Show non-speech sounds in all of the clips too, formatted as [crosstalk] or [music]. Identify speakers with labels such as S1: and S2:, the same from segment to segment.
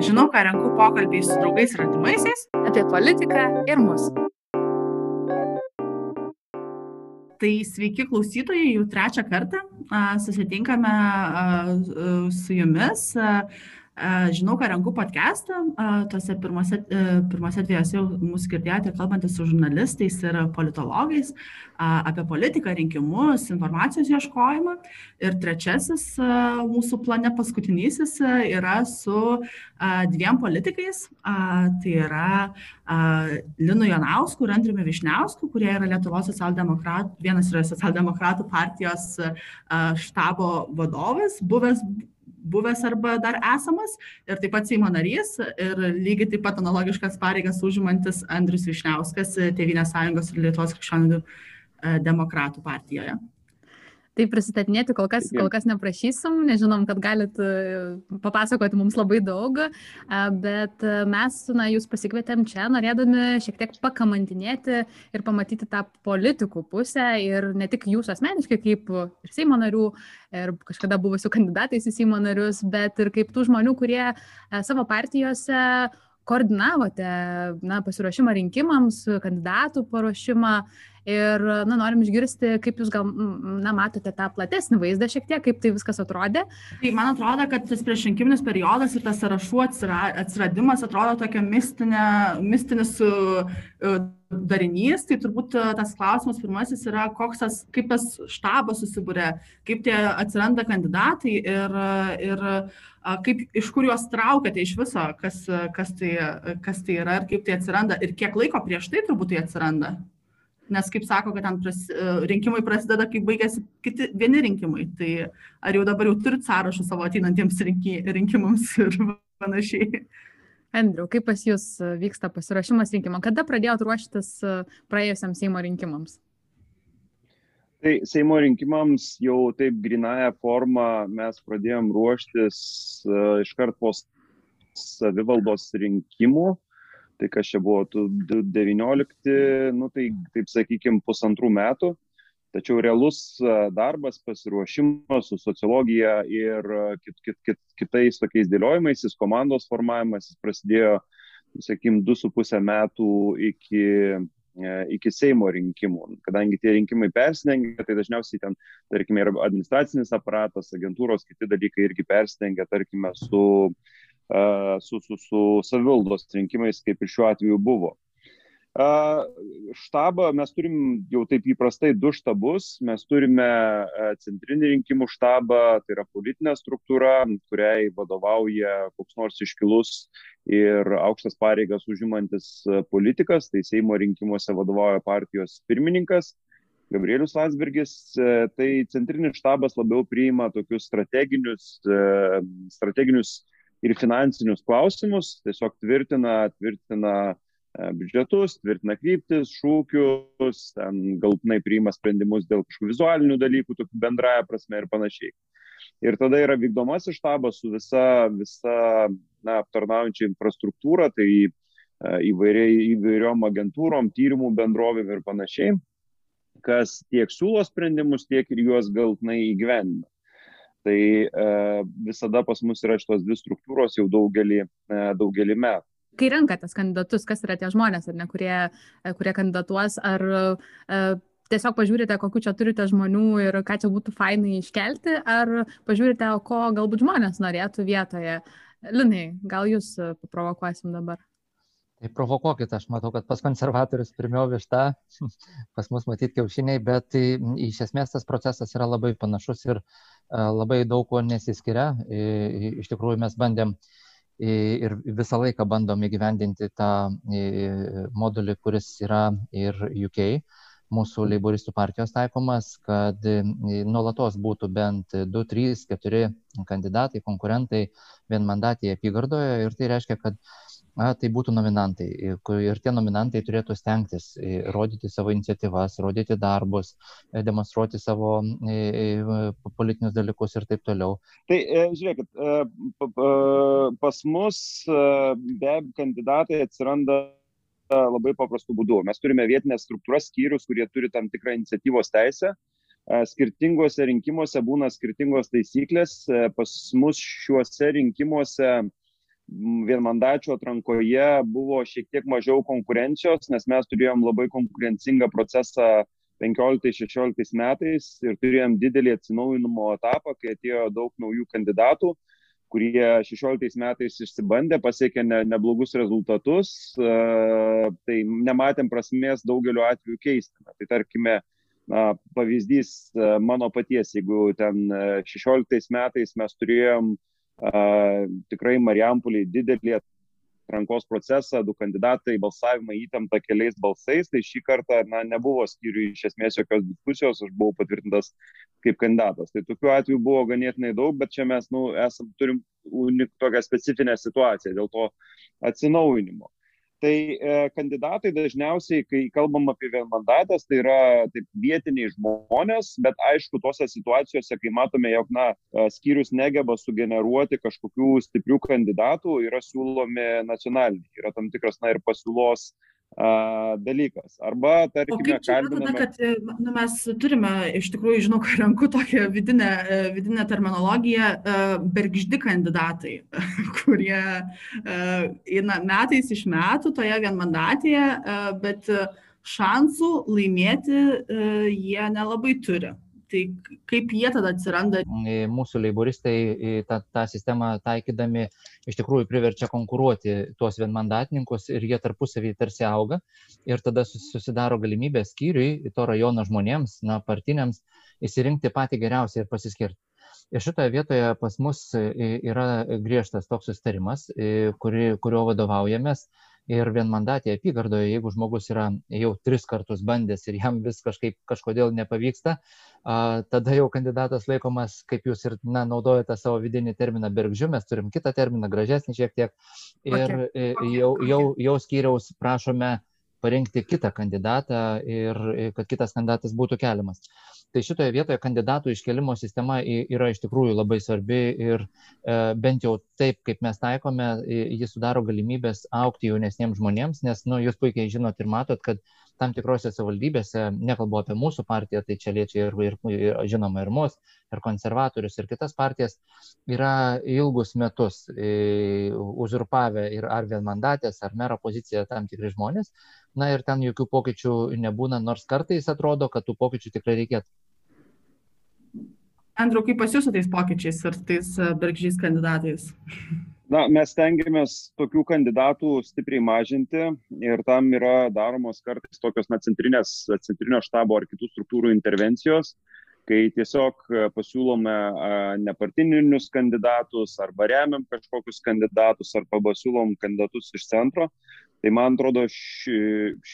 S1: Žinau, ką renku pokalbiai su draugais ir atimaisiais.
S2: Apie politiką ir mus.
S1: Tai sveiki klausytojai, jau trečią kartą susitinkame su jumis. Žinau, ką renku podcastą, tuose pirmose, pirmose dviejose jau mūsų girdėjote kalbantis su žurnalistais ir politologais apie politiką, rinkimus, informacijos ieškojimą. Ir trečiasis mūsų plane paskutinysis yra su dviem politikais. Tai yra Linu Janausku ir Andriumi Višniausku, kurie yra Lietuvos socialdemokratų, vienas yra socialdemokratų partijos štabo vadovas, buvęs buvęs arba dar esamas ir taip pat Seimo narys ir lygiai taip pat analogiškas pareigas užimantis Andrius Višniauskas Tevinės sąjungos ir Lietuvos krikščionių demokratų partijoje.
S2: Tai prisistatinėti kol kas, kol kas neprašysim, nežinom, kad galit e, papasakoti mums labai daug, bet e, mes, na, jūs pasikvietėm čia, norėdami šiek tiek pakamantinėti ir pamatyti tą politikų pusę ir ne tik jūsų asmeniškai kaip ir Seimo narių, ir kažkada buvusių kandidatais į Seimo narius, bet ir kaip tų žmonių, kurie e, savo partijose koordinavote na, pasiruošimą rinkimams, kandidatų paruošimą ir na, norim išgirsti, kaip jūs gal na, matote tą platesnį vaizdą šiek tiek, kaip tai viskas atrodė.
S1: Tai man atrodo, kad tas priešrinkiminis periodas ir tas sąrašų atsiradimas atrodo tokia mistinė, mistinis darinys, tai turbūt tas klausimas pirmasis yra, koks tas, kaip tas štabas susibūrė, kaip tie atsiranda kandidatai ir, ir kaip, iš kur juos traukiate iš viso, kas, kas, tai, kas tai yra ir kaip tai atsiranda ir kiek laiko prieš tai turbūt tai atsiranda nes kaip sako, kad ten pras, e, rinkimai prasideda, kai baigėsi kiti vieni rinkimai. Tai ar jau dabar jau turit sąrašą savo ateinantiems rinki, rinkimams ir panašiai.
S2: Andriu, kaip pas jūs vyksta pasirašymas rinkimams? Kada pradėjot ruoštis e, praėjusiam Seimo rinkimams?
S3: Tai Seimo rinkimams jau taip grinaja forma mes pradėjom ruoštis iškart po savivaldos rinkimų. Uh, tai kas čia buvo 19, nu tai taip sakykime, pusantrų metų. Tačiau realus darbas, pasiruošimas su sociologija ir kit, kit, kit, kitais tokiais dėliojimais, komandos formavimas prasidėjo, sakykime, 2,5 metų iki, e, iki Seimo rinkimų. Kadangi tie rinkimai persidengia, tai dažniausiai ten, tarkime, ir administracinis aparatas, agentūros, kiti dalykai irgi persidengia, tarkime, su uh, su, su, su savivaldos rinkimais, kaip ir šiuo atveju buvo. Štabą mes turim jau taip įprastai du štabus. Mes turime centrinį rinkimų štabą, tai yra politinė struktūra, kuriai vadovauja koks nors iškilus ir aukštas pareigas užimantis politikas, tai Seimo rinkimuose vadovauja partijos pirmininkas. Gabrielius Landsbergis, tai centrinis štabas labiau priima tokius strateginius, strateginius ir finansinius klausimus, tiesiog tvirtina, tvirtina e, biudžetus, tvirtina kryptis, šūkius, galtinai priima sprendimus dėl kažkokių vizualinių dalykų, tokių bendraja prasme ir panašiai. Ir tada yra vykdomasis štabas su visa, visa na, aptarnaujančia infrastruktūra, tai e, įvairiai, įvairiom agentūrom, tyrimų bendrovėm ir panašiai, kas tiek siūlo sprendimus, tiek ir juos galtinai įgyvendina. Tai e, visada pas mus yra šitos dvi struktūros jau daugelį, e, daugelį metų.
S2: Kai renkatės kandidatus, kas yra tie žmonės, ar ne, kurie, e, kurie kandidatuos, ar e, tiesiog pažiūrite, kokiu čia turite žmonių ir ką čia būtų fainai iškelti, ar pažiūrite, ko galbūt žmonės norėtų vietoje. Linai, gal jūs paprovokuosim dabar?
S4: Tai provokuokit, aš matau, kad pas konservatorius pirmiau višta, pas mus matyti kiaušiniai, bet tai, iš esmės tas procesas yra labai panašus ir labai daug ko nesiskiria. Iš tikrųjų mes bandėm ir visą laiką bandom įgyvendinti tą modulį, kuris yra ir UK, mūsų leiboristų partijos taikomas, kad nuolatos būtų bent 2, 3, 4 kandidatai, konkurentai vienmandatėje apygardoje. Ir tai reiškia, kad na, tai būtų nominantai. Ir tie nominantai turėtų stengtis rodyti savo iniciatyvas, rodyti darbus, e, demonstruoti savo politinius dalykus ir taip toliau.
S3: Tai e, žiūrėkit, e, pas mus be kandidatai atsiranda labai paprastų būdų. Mes turime vietinės struktūras skyrius, kurie turi tam tikrą iniciatyvos teisę. Skirtingose rinkimuose būna skirtingos taisyklės. Pas mus šiuose rinkimuose vienmandačių atrankoje buvo šiek tiek mažiau konkurencijos, nes mes turėjom labai konkurencingą procesą 15-16 metais ir turėjom didelį atsinaujinimo etapą, kai atėjo daug naujų kandidatų, kurie 16 metais išsibandė, pasiekė ne, neblogus rezultatus, tai nematėm prasmės daugeliu atveju keisti. Tai tarkime, na, pavyzdys mano paties, jeigu ten 16 metais mes turėjom tikrai Marijampuliai didelį atrankos procesą, du kandidatai balsavimą įtemptą keliais balsais, tai šį kartą na, nebuvo skyriui iš esmės jokios diskusijos, aš buvau patvirtintas kaip kandidatas. Tai tokių atvejų buvo ganėtinai daug, bet čia mes nu, esam, turim unik, tokią specifinę situaciją dėl to atsinaujinimo tai e, kandidatai dažniausiai kai kalbam apie vienmandates tai yra taip vietiniai žmonės bet aišku tose situacijose kai matome jog na e, skyrius negeba sugeneruoti kažkokių stiprių kandidatų yra siūlomi nacionaliniai. Yra tam tikras na ir pasiūlos dalykas. Arba, tarkime, kalbiname...
S1: Tada, kad nu, mes turime, iš tikrųjų, žinau, kad renku tokią vidinę, vidinę terminologiją, bergždi kandidatai, [laughs] kurie eina metais iš metų toje vienmandatėje, bet šansų laimėti jie nelabai turi. Tai kaip jie tada atsiranda?
S4: Mūsų leiboristai tą, tą sistemą taikydami iš tikrųjų priverčia konkuruoti tuos vienmandatininkus ir jie tarpusavį tarsi auga ir tada susidaro galimybė skyriui, to rajono žmonėms, na, partiniams įsirinkti patį geriausią ir pasiskirti. Ir šitoje vietoje pas mus yra griežtas toks sustarimas, kuri, kurio vadovaujamės ir vienmandatėje apygardoje, jeigu žmogus yra jau tris kartus bandęs ir jam vis kažkaip kažkodėl nepavyksta, tada jau kandidatas laikomas, kaip jūs ir na, naudojate savo vidinį terminą bergžiu, mes turim kitą terminą, gražesnį šiek tiek, ir okay. jau, jau, jau skyriaus prašome parinkti kitą kandidatą ir kad kitas kandidatas būtų keliamas. Tai šitoje vietoje kandidatų iškelimo sistema yra iš tikrųjų labai svarbi ir e, bent jau taip, kaip mes taikome, jis sudaro galimybės aukti jaunesniems žmonėms, nes nu, jūs puikiai žinot ir matot, kad tam tikrose savivaldybėse, nekalbu apie mūsų partiją, tai čia liečia ir, ir, ir žinoma ir mus, ir konservatorius, ir kitas partijas, yra ilgus metus e, uzurpavę ir ar vienmandatės, ar mero poziciją tam tikri žmonės, na ir ten jokių pokyčių nebūna, nors kartais atrodo, kad tų pokyčių tikrai reikėtų.
S1: Andriu, kaip pas jūs su tais pokyčiais ir tais e, bergžiais kandidatais?
S3: Na, mes tengiamės tokių kandidatų stipriai mažinti ir tam yra daromos kartais tokios na, centrinės, centrinio štabo ar kitų struktūrų intervencijos, kai tiesiog e, pasiūlome nepartininius kandidatus arba remiam kažkokius kandidatus arba pasiūlom kandidatus iš centro. Tai man atrodo, ši,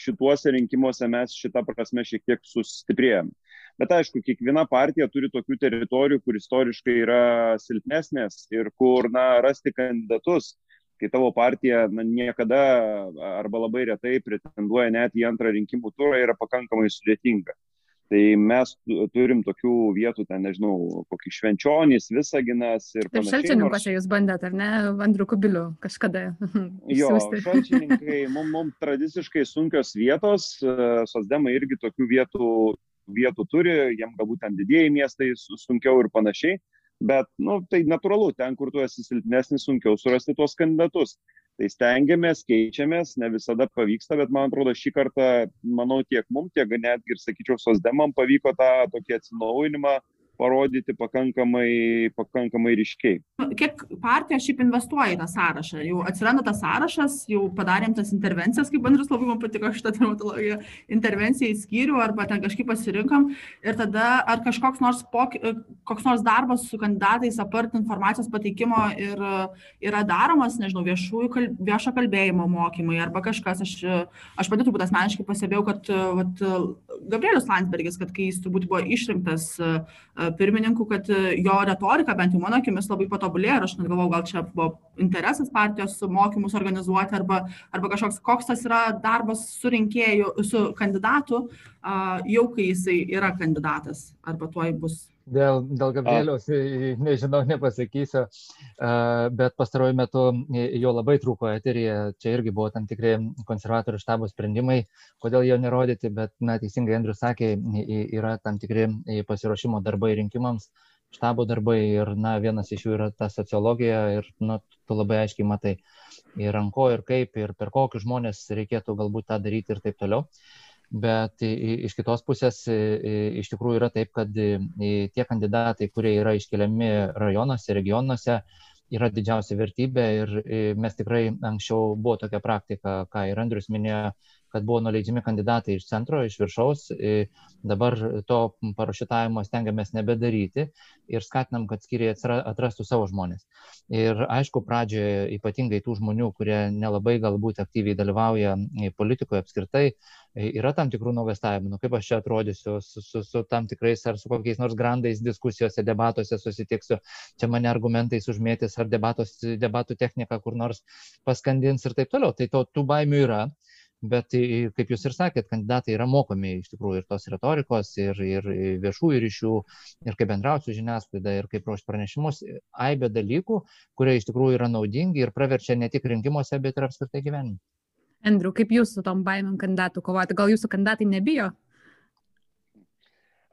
S3: šituose rinkimuose mes šitą prasme šiek tiek sustiprėjome. Bet aišku, kiekviena partija turi tokių teritorijų, kur istoriškai yra silpnesnės ir kur, na, rasti kandidatus, kai tavo partija na, niekada arba labai retai pretenduoja net į antrą rinkimų turą, yra pakankamai sudėtinga. Tai mes turim tokių vietų, ten nežinau, kokį švenčionys, visaginas ir
S2: panašiai. Šalčininkose jūs bandėt, ar ne, Andriu Kubiliu kažkada? [laughs]
S3: jo, šalčininkai, mums mum tradiciškai sunkios vietos, sosdemai irgi tokių vietų, vietų turi, jiem galbūt ten didėjai miestai sunkiau ir panašiai, bet, nu, tai natūralu, ten, kur tu esi silpnesnis, sunkiau surasti tuos kandidatus. Tai stengiamės keičiamės ne visada pavyksta bet man atrodo šį kartą manau tiek mum tiek netgi ir sakyčiau socdemam pavyko tą tokį atsinaujinimą parodyti pakankamai, pakankamai ryškiai.
S1: Kiek partija šiaip investuoja į tą sąrašą? Jau atsiranda tas sąrašas, jau padarėm tas intervencijas, kaip Andrius labai man patiko šitą dermatologiją, intervenciją į skyrių arba ten kažkaip pasirinkom ir tada ar kažkoks nors, poky, koks nors darbas su kandidatais apart informacijos pateikimo ir, yra daromas, nežinau, viešųjų, kalb, viešo kalbėjimo mokymai arba kažkas. Aš, aš pati turbūt asmeniškai pastebėjau, kad vat, Gabrielius Landsbergis, kad kai jis turbūt buvo išrinktas pirmininku, kad e, jo retorika, bent jau mano akimis, labai patobulėjo ir aš net galvojau, gal čia buvo interesas partijos mokymus organizuoti arba, arba kažkoks, koks tas yra darbas su rinkėju, su kandidatu, jau kai jisai yra kandidatas arba tuoj bus
S4: Dėl, dėl Gabrieliaus, nežinau, nepasakysiu, bet pastaruoju metu jo labai trūko eterija, čia irgi buvo tam tikri konservatorių štabo sprendimai, kodėl jo nerodyti, bet, na, teisingai Andrius sakė, yra tam tikri pasiruošimo darbai rinkimams štabo darbai ir, na, vienas iš jų yra ta sociologija ir, na, tu labai aiškiai matai ir ranko, ir kaip, ir per kokius žmonės reikėtų galbūt tą daryti ir taip toliau. Bet iš kitos pusės iš tikrųjų yra taip, kad tie kandidatai, kurie yra iškeliami rajonuose, regionuose, yra didžiausia vertybė ir mes tikrai anksčiau buvo tokia praktika, ką ir Andrius minėjo, kad buvo nuleidžiami kandidatai iš centro, iš viršaus. Dabar to parašytavimo stengiamės nebedaryti ir skatinam, kad skiriai atrastų savo žmonės. Ir aišku, pradžioje ypatingai tų žmonių, kurie nelabai galbūt aktyviai dalyvauja politikoje apskritai, yra tam tikrų nuogastavimų, nu, kaip aš čia atrodysiu, su, su, su tam tikrais ar su kokiais nors grandais diskusijose, debatuose susitiksiu, čia mane argumentais užmėtis ar debatos, debatų technika kur nors paskandins ir taip toliau. Tai to, tų baimių yra bet kaip jūs ir sakėt, kandidatai yra mokomi iš tikrųjų ir tos retorikos, ir, ir viešųjų ryšių, ir kaip bendrauti su žiniasklaida, ir kaip ruošti pranešimus, aibė dalykų, kurie iš tikrųjų yra naudingi ir praverčia ne tik rinkimuose, bet ir apskritai gyvenime.
S2: Andriu, kaip jūs su tom baimėm kandidatų kovoti? Gal jūsų kandidatai nebijo?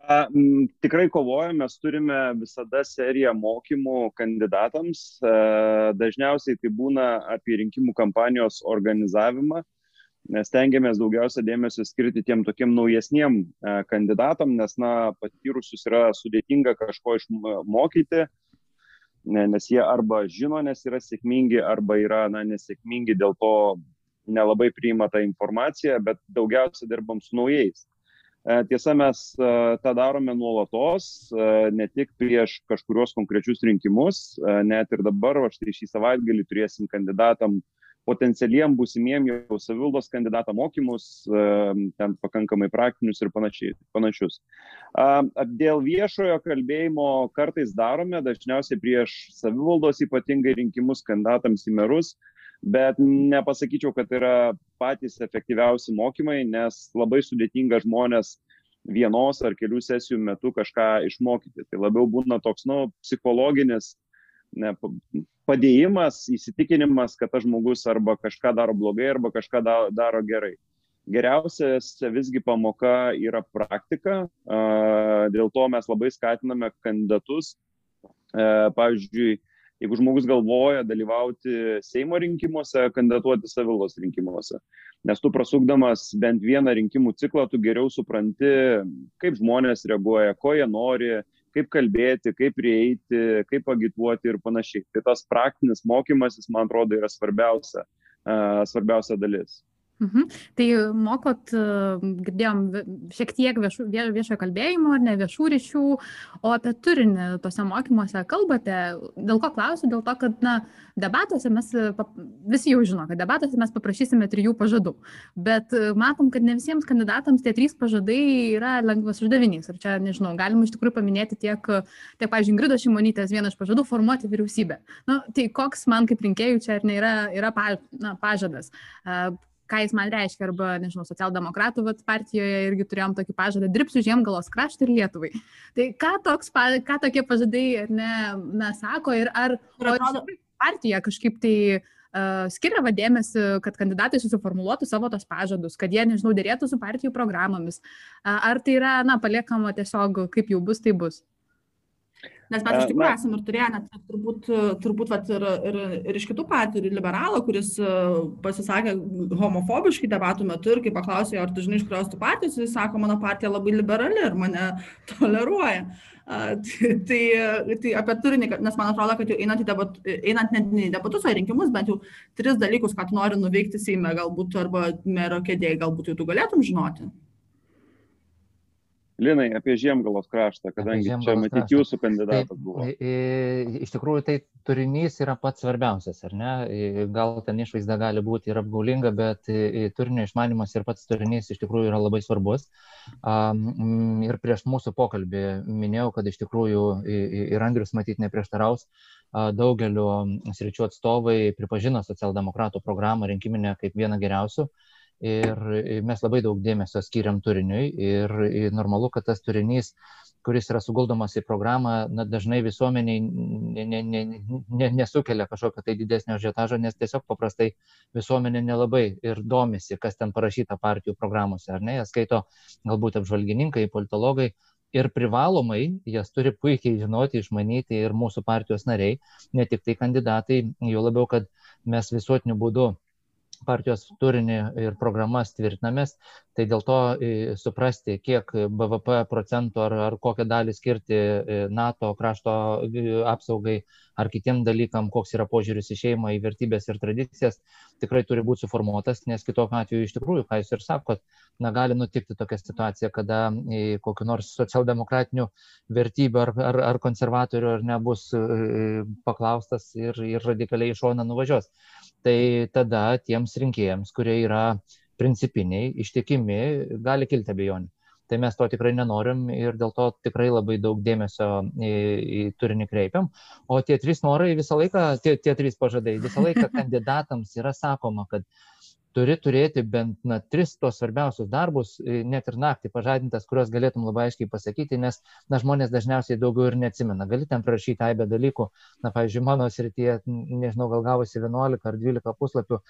S3: A, m, tikrai kovojame, mes turime visada seriją mokymų kandidatams. A, dažniausiai tai būna apie rinkimų kampanijos organizavimą mes tengiamės daugiausia dėmesio skirti tiem tokiem naujesniem e, kandidatam, nes, na, patyrusius yra sudėtinga kažko išmokyti, nes jie arba žino, nes yra sėkmingi, arba yra, na, nesėkmingi, dėl to nelabai priima tą informaciją, bet daugiausia dirbam su naujais. E, tiesa, mes e, tą darome nuolatos, ne tik prieš kažkurios konkrečius rinkimus, net ir dabar, va štai šį savaitgalį turėsim kandidatam uh, potencialiem būsimiem jau savivaldos kandidato mokymus, ten pakankamai praktinius ir panašiai, panašius. Dėl viešojo kalbėjimo kartais darome, dažniausiai prieš savivaldos ypatingai rinkimus kandidatams į merus, bet nepasakyčiau, kad yra patys efektyviausi mokymai, nes labai sudėtinga žmonės vienos ar kelių sesijų metu kažką išmokyti. Tai labiau būna toks, nu, psichologinis ne, padėjimas, įsitikinimas, kad tas žmogus arba kažką daro blogai, arba kažką daro gerai. Geriausias visgi pamoka yra praktika, dėl to mes labai skatiname kandidatus. Pavyzdžiui, jeigu žmogus galvoja dalyvauti Seimo rinkimuose, kandidatuoti savivaldos rinkimuose. Nes tu prasukdamas bent vieną rinkimų ciklą, tu geriau supranti, kaip žmonės reaguoja, ko jie nori, kaip kalbėti, kaip prieiti, kaip agituoti ir panašiai. Tai tas praktinis mokymasis, man atrodo, yra svarbiausia, svarbiausia dalis.
S2: Mhm. Tai mokot, girdėjom, šiek tiek viešo, viešo kalbėjimo ar ne viešų ryšių, o apie turinį tuose mokymuose kalbate. Dėl ko klausiu? Dėl to, kad na, debatuose mes, visi jau žino, kad debatuose mes paprašysime trijų pažadų. Bet matom, kad ne visiems kandidatams tie trys pažadai yra lengvas uždavinys. Ir čia, nežinau, galima iš tikrųjų paminėti tiek, tiek pavyzdžiui, Ingrido Šimonytės vienas iš pažadų formuoti vyriausybę. Na, tai koks man kaip rinkėjų čia ar ne yra, yra pa, na, pažadas ką jis man reiškia, arba, nežinau, socialdemokratų vat, partijoje irgi turėjom tokį pažadą, dirbsiu Žiemgalos kraštui ir Lietuvai. Tai ką, toks, ką tokie pažadai ne, na, sako ir ar atrodo... partija kažkaip tai uh, skiria vadėmėsi, kad kandidatai susiformuluotų savo tos pažadus, kad jie, nežinau, dėrėtų su partijų programomis. Uh, ar tai yra, na, paliekama tiesiog, kaip jau bus, tai bus?
S1: Nes mes iš tikrųjų esame ir turėję net turbūt, turbūt vat, ir, ir, ir iš kitų partijų, ir liberalą, kuris pasisakė homofobiškai debatų metu ir kai paklausė, ar tu žinai, iš kurios tu partijos, jis sako, mano partija labai liberali ir mane [laughs] toleruoja. Uh, tai, tai, tai apie turinį, nes man atrodo, kad jau einant, į debat, einant net ne į debatus, o į rinkimus, bent jau tris dalykus, ką tu nori nuveikti Seime, galbūt arba mero kėdėjai, galbūt jau tu galėtum žinoti.
S3: Linai, apie Žiemgalos kraštą, kadangi čia matyti jūsų kandidatas tai, buvo.
S4: Iš tikrųjų, tai turinys yra pats svarbiausias, ar ne? Gal ten išvaizda gali būti ir apgaulinga, bet turinio išmanimas ir pats turinys iš tikrųjų yra labai svarbus. Ir prieš mūsų pokalbį minėjau, kad iš tikrųjų ir Andrius matyt neprieštaraus, daugeliu sričių atstovai pripažino socialdemokratų programą rinkiminę kaip vieną geriausių ir mes labai daug dėmesio skiriam turiniui ir normalu, kad tas turinys, kuris yra suguldomas į programą, na, dažnai visuomeniai ne, ne, ne, ne, nesukelia kažkokio tai didesnio žiotažo, nes tiesiog paprastai visuomenė nelabai ir domisi, kas ten parašyta partijų programuose, ar ne, jie skaito galbūt apžvalgininkai, politologai, ir privalomai jas turi puikiai žinoti, išmanyti ir mūsų partijos nariai, ne tik tai kandidatai, jo labiau, kad mes visuotiniu būdu partijos turinį ir programas tvirtinamės, tai dėl to e, suprasti, kiek BVP procentų ar, ar kokią dalį skirti e, NATO krašto e, apsaugai ar kitiem dalykam, koks yra požiūris į šeimą, į vertybės ir tradicijas, tikrai turi būti suformuotas, nes kitokiu atveju iš tikrųjų, ką jūs ir sakot, na, gali nutikti tokia situacija, kada kokiu nors socialdemokratinių vertybių ar, ar, ar konservatorių ar nebus paklaustas ir, ir radikaliai iš šoną nuvažiuos. Tai tada tiems rinkėjams, kurie yra principiniai, ištikimi, gali kilti abejonių. Tai mes to tikrai nenorim ir dėl to tikrai labai daug dėmesio į, į turinį kreipiam. O tie trys norai visą laiką, tie, tie trys pažadai, visą laiką [laughs] kandidatams yra sakoma, kad turi turėti bent na, tris tos svarbiausius darbus, net ir naktį pažadintas, kuriuos galėtum labai aiškiai pasakyti, nes na, žmonės dažniausiai daugiau ir neatsimena. Gali ten prašyti aibę dalykų, na, pavyzdžiui, mano srityje, nežinau, gal gavosi 11 ar 12 puslapių,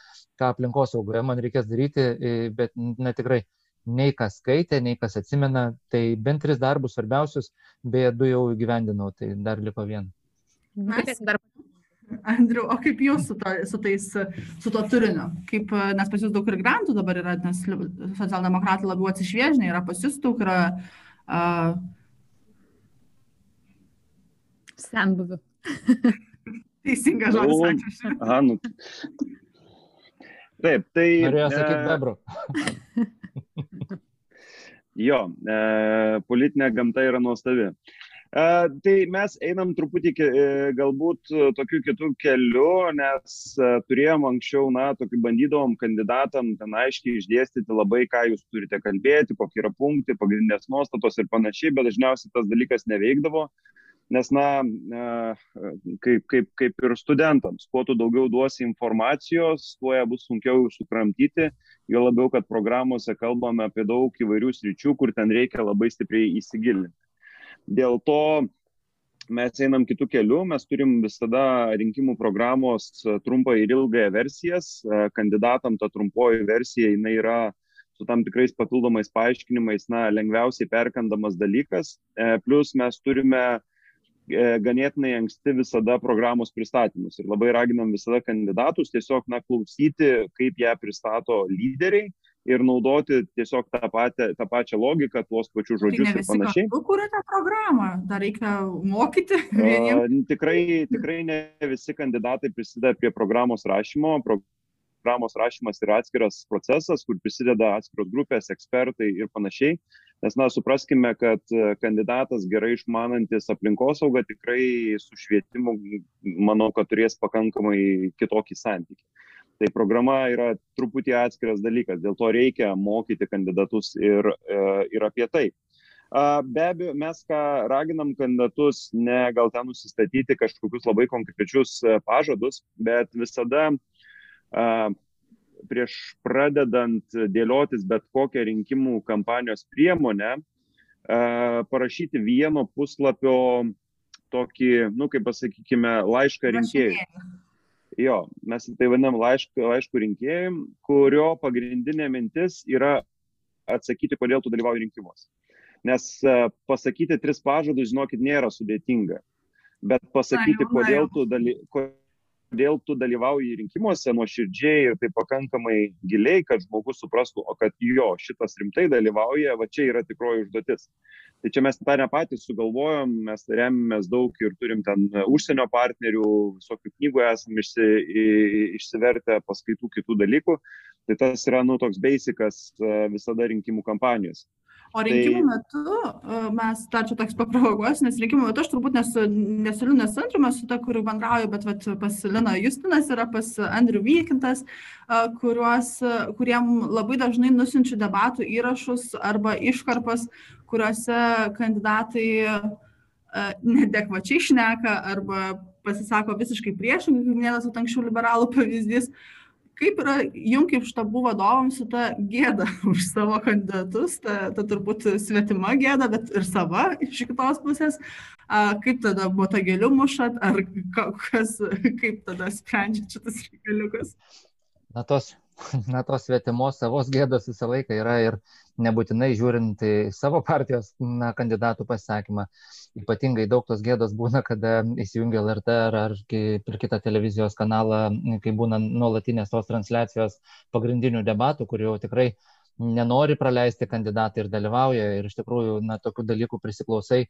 S4: ką aplinkosaugoje man reikės daryti, bet na, tikrai nei kas skaitė, nei kas atsimena, tai bent tris darbus svarbiausius, beje, du jau įgyvendinau, tai dar liko vieną.
S2: Mes dar
S1: Andriu, o kaip jūs su, to, su, tais, su to turiniu? Kaip, nes pas jūs daug ir grantų dabar yra, nes socialdemokratai labiau atsišviežinė, yra pas jūs daug yra. Uh...
S2: Senbuvių.
S1: Teisingas žodis.
S3: Nu, aha, nu. Taip, tai.
S4: Norėjau sakyti e... bebro.
S3: jo, e, politinė gamta yra nuostavi. E, Tai mes einam truputį e, galbūt tokiu kitų keliu, nes turėjom anksčiau, na, tokį bandydavom kandidatam ten aiškiai išdėstyti labai, ką jūs turite kalbėti, kokie yra punktai, pagrindinės nuostatos ir panašiai, bet dažniausiai tas dalykas neveikdavo, nes, na, kaip, kaip, kaip ir studentams, kuo tu daugiau duosi informacijos, tuo ją bus sunkiau sukramtyti, jo labiau, kad programuose kalbame apie daug įvairių sričių, kur ten reikia labai stipriai įsigilinti. Dėl to mes einam kitų kelių, mes turim visada rinkimų programos trumpą ir ilgąją versijas. Kandidatam ta trumpoji versija jinai yra su tam tikrais papildomais paaiškinimais, na, lengviausiai perkandamas dalykas. E, plus mes turime e, ganėtinai anksti visada programos pristatymus ir labai raginam visada kandidatus tiesiog, na, klausyti, kaip ją pristato lyderiai ir naudoti tiesiog tą, patę, tą pačią logiką, tuos pačius tai žodžius tai ir panašiai.
S1: Tu kūrėte programą, dar reikia mokyti.
S3: Uh, tikrai, tikrai ne visi kandidatai prisideda prie programos rašymo. Programos rašymas yra atskiras procesas, kur prisideda atskiros grupės, ekspertai ir panašiai. Nes, na, supraskime, kad kandidatas gerai išmanantis aplinkosaugą tikrai su švietimu, manau, kad turės pakankamai kitokį santykį. Tai programa yra truputį atskiras dalykas, dėl to reikia mokyti kandidatus ir, e, ir apie tai. Be abejo, mes ką raginam kandidatus, ne gal ten nusistatyti kažkokius labai konkrečius e, pažadus, bet visada prieš pradedant dėliotis bet kokią rinkimų kampanijos priemonę, parašyti vieno puslapio tokį, nu, kaip pasakykime, laišką rinkėjui. Jo, mes tai vadinam laiškų, laiškų rinkėjim, kurio pagrindinė mintis yra atsakyti, kodėl tu dalyvauji rinkimuose. Nes e, pasakyti tris pažadus, žinokit, nėra sudėtinga. Bet pasakyti, kodėl tu, daly, kodėl tu dalyvauji rinkimuose nuoširdžiai ir tai pakankamai giliai, kad žmogus suprastų, o kad jo, šitas rimtai dalyvauja, va čia yra tikroji užduotis. Tai čia mes tą ne patys sugalvojom, mes remiamės daug ir turim ten užsienio partnerių, visokių knygų esam išsi, išsivertę, paskaitų kitų dalykų. Tai tas yra, nu, toks basicas e, visada rinkimų kampanijos.
S1: O rinkimų tai... metu, e, mes dar čia toks paprovokuos, nes rinkimų metu aš turbūt nesu, nesu Linas Antrumas su ta, kuriuo bendrauju, bet vat, pas Lina Justinas yra pas Andriu Vykintas, e, kuriuos, kuriem labai dažnai nusinčiu debatų įrašus arba iškarpas, kuriuose kandidatai e, nedekvačiai šneka arba pasisako visiškai priešingai, kaip minėtas anksčiau liberalų pavyzdys. Uh, kaip yra jum kaip štabų vadovams su ta gėda [laughs] už savo kandidatus, ta, ta turbūt svetima gėda, bet ir sava iš kitos pusės. A, kaip tada botagėlių mušat, ar kas, [laughs] kaip tada sprendžiat šitas reikaliukus?
S4: Na, tos [laughs] na, tos svetimos savos gėdos visą laiką yra ir nebūtinai žiūrint į savo partijos na, kandidatų pasakymą. Ypatingai daug tos gėdos būna, kada įsijungia LRT ar, ar per kitą televizijos kanalą, kai būna nuolatinės tos transliacijos pagrindinių debatų, kur jau tikrai nenori praleisti kandidatai ir dalyvauja ir iš tikrųjų, na, tokių dalykų prisiklausai,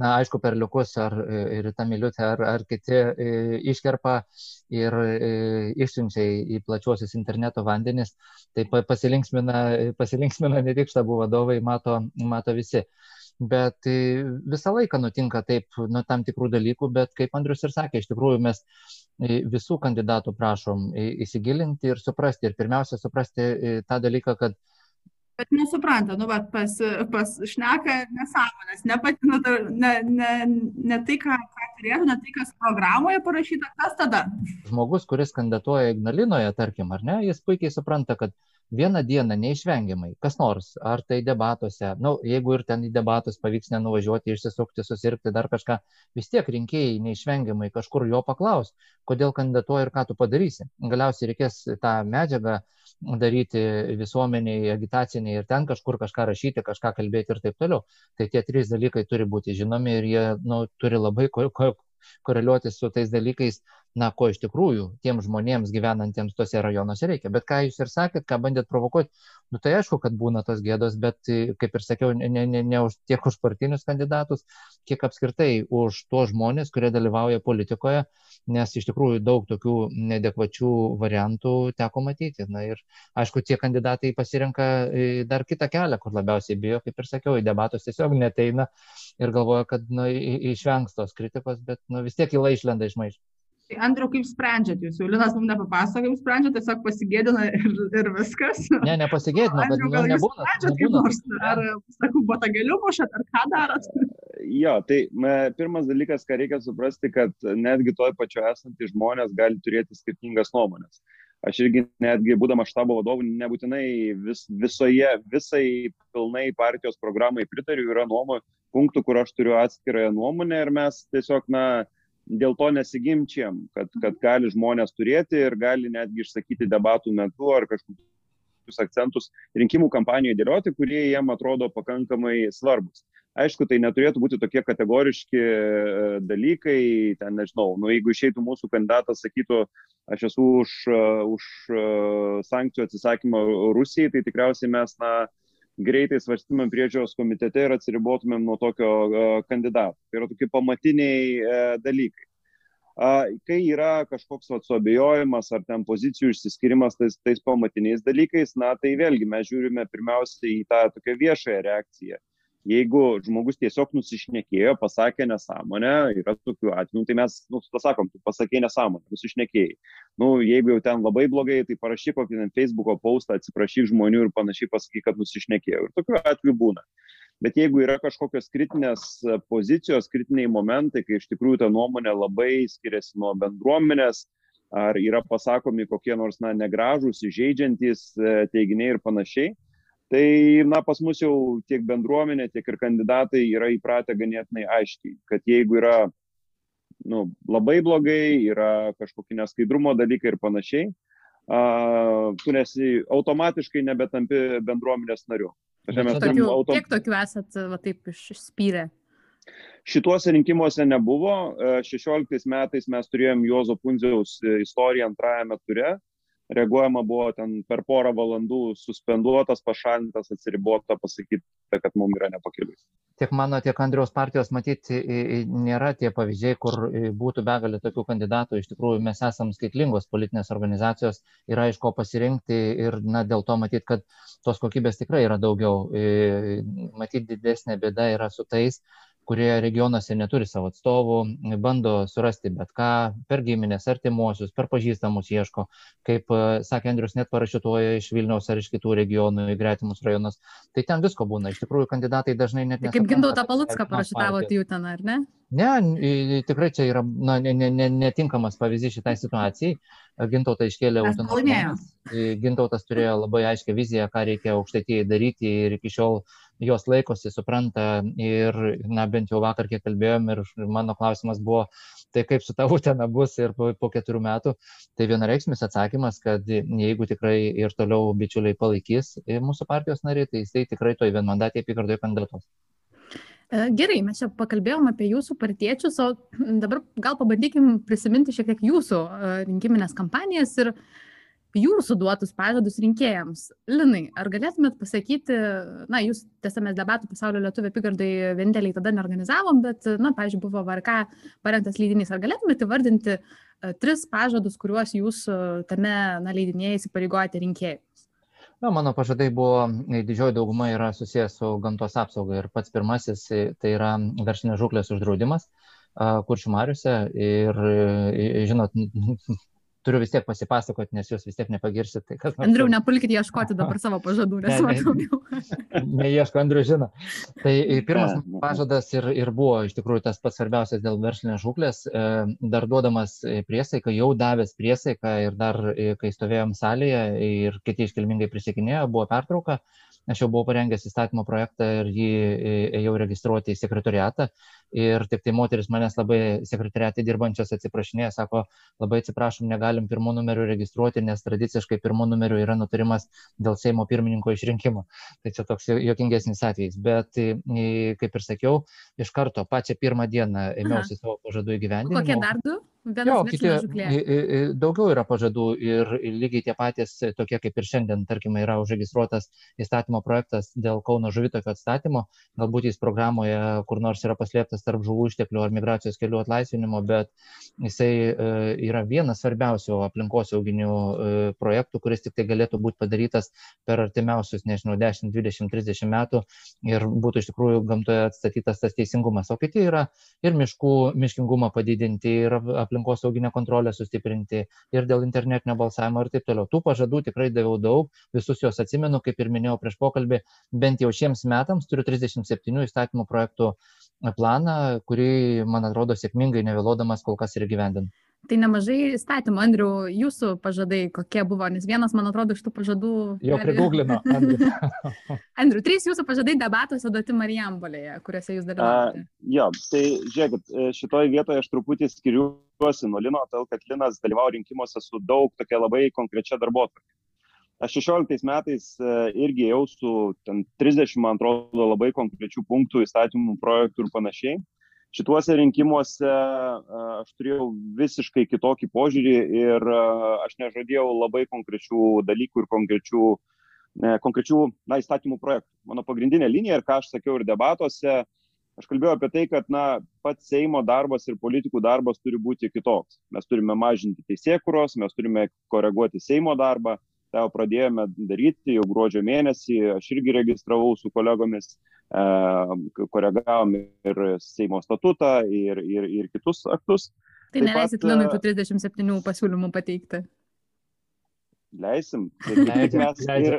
S4: na, aišku, per liukus ar ir tą miliutę ar, ar kiti e, iškerpa ir e, išsiunčia į plačiuosius interneto vandenis, tai pasilinksmina, pasilinksmina ne tik štabų vadovai, mato, mato visi. Bet e, visą laiką nutinka taip, nu, tam tikrų dalykų, bet kaip Andrius ir sakė, iš tikrųjų mes visų kandidatų prašom įsigilinti ir suprasti. Ir pirmiausia, suprasti tą dalyką, kad
S1: bet nesupranta, nu, bet pas, pas šneka nesąmonės, ne, pati, nu, ne, ne, ne tai, ką, ką turėtų, ne tai, kas programoje parašyta, kas tada.
S4: Žmogus, kuris kandidatuoja Ignalinoje, tarkim, ar ne, jis puikiai supranta, kad vieną dieną neišvengiamai, kas nors, ar tai debatuose, na, nu, jeigu ir ten į debatus pavyks nenuvažiuoti, išsisukti, susirgti, dar kažką, vis tiek rinkėjai neišvengiamai kažkur jo paklaus, kodėl kandidatuoji ir ką tu padarysi. Galiausiai reikės tą medžiagą daryti visuomeniai, agitaciniai ir ten kažkur kažką rašyti, kažką kalbėti ir taip toliau. Tai tie trys dalykai turi būti žinomi ir jie nu, turi labai koreliuoti su tais dalykais, na, ko iš tikrųjų tiems žmonėms gyvenantiems tose rajonuose reikia. Bet ką jūs ir sakėt, ką bandėt provokuoti, nu tai aišku, kad būna tos gėdos, bet, kaip ir sakiau, ne, ne, ne už, tiek už partinius kandidatus, kiek apskritai už tuos žmonės, kurie dalyvauja politikoje, nes iš tikrųjų daug tokių nedekvačių variantų teko matyti. Na ir aišku, tie kandidatai pasirenka e, dar kitą kelią, kur labiausiai bijo, kaip ir sakiau, į debatus tiesiog neteina ir galvoja, kad nu, išvengs tos kritikos, bet nu, vis tiek įla išlenda iš maišo.
S1: Tai Andriu, kaip sprendžiat jūs? Jau Linas mums nepapasako, kaip sprendžiat, tiesiog pasigėdina ir, ir viskas.
S4: Ne, nepasigėdina, bet
S1: Andriu, gal
S4: nu, nebūna.
S1: Sprendžiat kaip nors, ar, sakau, batageliu mušat, ar ką darot?
S3: Jo, tai pirmas dalykas, ką reikia suprasti, kad netgi toj pačioje esantys žmonės gali turėti skirtingas nuomonės. Aš irgi netgi būdama štabo vadovu, nebūtinai vis, visoje, visai pilnai partijos programai pritariu, yra nuomonė, punktų, kur aš turiu atskirąją nuomonę ir mes tiesiog, na, dėl to nesigimčiam, kad, kad gali žmonės turėti ir gali netgi išsakyti debatų metu ar kažkokius akcentus rinkimų kampanijoje dėlioti, kurie jiem atrodo pakankamai svarbus. Aišku, tai neturėtų būti tokie kategoriški e, dalykai, ten nežinau, nu, jeigu išeitų mūsų kandidatas, sakytų, aš esu už, e, už e, sankcijų atsisakymą Rusijai, tai tikriausiai mes, na, greitai svarstymėm priežiūros komitete ir atsiribotumėm nuo tokio kandidato. Tai yra tokie pamatiniai e, dalykai. Kai yra kažkoks suabejojimas ar ten pozicijų išsiskirimas tais, tais pamatiniais dalykais, na tai vėlgi mes žiūrime pirmiausia į tą tokią viešąją reakciją jeigu žmogus tiesiog nusišnekėjo, pasakė nesąmonę, yra tokių atvejų, tai mes, nu, pasakom, tu pasakė nesąmonę, nusišnekėjai. Nu, jeigu jau ten labai blogai, tai parašyk kokį ten Facebook'o postą, atsiprašyk žmonių ir panašiai pasakyk, kad nusišnekėjau. Ir tokių atvejų būna. Bet jeigu yra kažkokios kritinės pozicijos, kritiniai momentai, kai iš tikrųjų ta nuomonė labai skiriasi nuo bendruomenės, ar yra pasakomi kokie nors, na, negražūs, įžeidžiantys e, teiginiai ir panašiai, Tai, na, pas mus jau tiek bendruomenė, tiek ir kandidatai yra įpratę ganėtinai aiškiai, kad jeigu yra nu, labai blogai, yra kažkokie neskaidrumo dalykai ir panašiai, uh, tu nesi automatiškai nebetampi bendruomenės nariu.
S2: Tokių, autom... Kiek tokių esat va, taip išspyrę?
S3: Šituose rinkimuose nebuvo. 16 metais mes turėjom Juozo Pundziaus istoriją antrajame ture reaguojama buvo ten per porą valandų suspenduotas, pašalintas, atsiribota, pasakyta, kad mums yra nepakeliui.
S4: Tiek mano, tiek Andriaus partijos matyti nėra tie pavyzdžiai, kur būtų begalė tokių kandidatų. Iš tikrųjų, mes esame skaitlingos politinės organizacijos, yra iš ko pasirinkti ir na, dėl to matyti, kad tos kokybės tikrai yra daugiau. Matyti didesnė bėda yra su tais, kurie regionuose neturi savo atstovų, bando surasti bet ką, per giminės, artimuosius, per pažįstamus ieško, kaip e, sakė Andrius, net parašytuoja iš Vilniaus ar iš kitų regionų į gretimus rajonus. Tai ten visko būna. Iš tikrųjų, kandidatai dažnai net
S2: nesupranta. Kaip Gindautą Palutską parašytavo jų ten, ar ne?
S4: Ne, tikrai čia yra na, ne, ne, ne, netinkamas pavyzdys šitai situacijai. Gintautas iškėlė autonomiją. Gintautas turėjo labai aiškę viziją, ką reikia aukštaitėjai daryti ir iki šiol jos laikosi, supranta ir, na, bent jau vakar kiek kalbėjom ir mano klausimas buvo, tai kaip su tavo ten bus ir po, po keturių metų, tai vienareikšmis atsakymas, kad jeigu tikrai ir toliau bičiuliai palaikys mūsų partijos nariai, tai jisai tikrai toj vienmandatėje apygardoje kandidatuos.
S2: E, gerai, mes čia pakalbėjom apie jūsų partiečius, o dabar gal pabandykim prisiminti šiek tiek jūsų e, rinkiminės kampanijas ir jūsų duotus pažadus rinkėjams. Linai, ar galėtumėt pasakyti, na, jūs tiesa mes debatų pasaulio lietuvė apygardai vieninteliai tada neorganizavom, bet, na, pavyzdžiui, buvo VRK parengtas leidinys. Ar galėtumėte įvardinti uh, tris pažadus, kuriuos jūs uh, tame na, leidinėje įsipareigojate rinkėjams?
S4: Na, mano pažadai buvo, didžioji dauguma yra susijęs su gamtos apsauga ir pats pirmasis tai yra verslinės žuklės uždraudimas kuršių mariuose ir, žinot, turiu vis tiek pasipasakoti, nes jūs vis tiek nepagirsit. Tai
S2: kas, Andriu, nepulkite ieškoti dabar savo pažadų, nes matau jau. [laughs]
S4: Neieško, Andriu žino. Tai pirmas pažadas ir, ir buvo iš tikrųjų tas pats svarbiausias dėl verslinės žuklės. E, dar duodamas priesaiką, jau davęs priesaiką ir dar, e, kai stovėjom salėje ir kiti iškilmingai prisikinėjo, buvo pertrauka aš jau buvau parengęs įstatymo projektą ir jį e, ėjau registruoti į sekretoriatą. Ir tik tai moteris manęs labai sekretoriatė dirbančios atsiprašinėja, sako, labai atsiprašom, negalim pirmų numerių registruoti, nes tradiciškai pirmų numerių yra nutarimas dėl Seimo pirmininko išrinkimo. Tai čia toks jokingesnis atvejis. Bet, e, kaip ir sakiau, iš karto pačią pirmą dieną ėmiausi savo pažadų įgyvendinimo.
S2: Kokie dar du?
S4: Jo, kiti, daugiau yra pažadų ir lygiai tie patys, tokie kaip ir šiandien, tarkime, yra užregistruotas įstatymo projektas dėl Kauno žuvitokio atstatymo, galbūt jis programoje kur nors yra paslėptas tarp žuvų išteklių ar migracijos kelių atlaisvinimo, bet jisai e, yra vienas svarbiausių aplinkosauginių e, projektų, kuris tik tai galėtų būti padarytas per artimiausius, nežinau, 10, 20, 30 metų ir būtų iš tikrųjų gamtoje atstatytas tas teisingumas. O kiti yra ir miškų miškingumą padidinti, ir aplinkosauginę kontrolę sustiprinti ir dėl internetinio balsavimo ir taip toliau. Tų pažadų tikrai daviau daug, visus juos atsimenu, kaip ir minėjau prieš pokalbį, bent jau šiems metams turiu 37 įstatymų projektų planą, kurį, man atrodo, sėkmingai nevėlodamas kol kas ir gyvendinu.
S2: Tai nemažai įstatymų, Andriu, jūsų pažadai kokie buvo, nes vienas, man atrodo, iš tų pažadų.
S4: Jau prigūglino, [laughs] Andriu.
S2: Trys jūsų pažadai debatuose duoti Marijambolėje, kuriuose jūs dalyvaujate.
S3: Jo, tai žiūrėkit, e, šitoje vietoje aš truputį skiriuosi nuo Lino, todėl kad Linas dalyvauja rinkimuose su daug tokia labai konkrečia atvarkė. Aš 16 metais e, irgi jau su 30, man atrodo, labai konkrečių punktų, įstatymų, projektų ir panašiai šituose rinkimuose aš turėjau visiškai kitokį požiūrį ir aš nežadėjau labai konkrečių dalykų ir konkrečių, konkrečių na, įstatymų projektų. Mano pagrindinė linija ir ką aš sakiau ir debatuose, aš kalbėjau apie tai, kad na, pats Seimo darbas ir politikų darbas turi būti kitoks. Mes turime mažinti teisėkuros, mes turime koreguoti Seimo darbą, tą jau pradėjome daryti jau gruodžio mėnesį, aš irgi registravau su kolegomis, e, koregavom ir Seimo statutą, ir, ir, ir kitus aktus.
S2: Tai neleisit Linui tų 37 pasiūlymų pateikti?
S3: Leisim. [laughs] Mes, ir,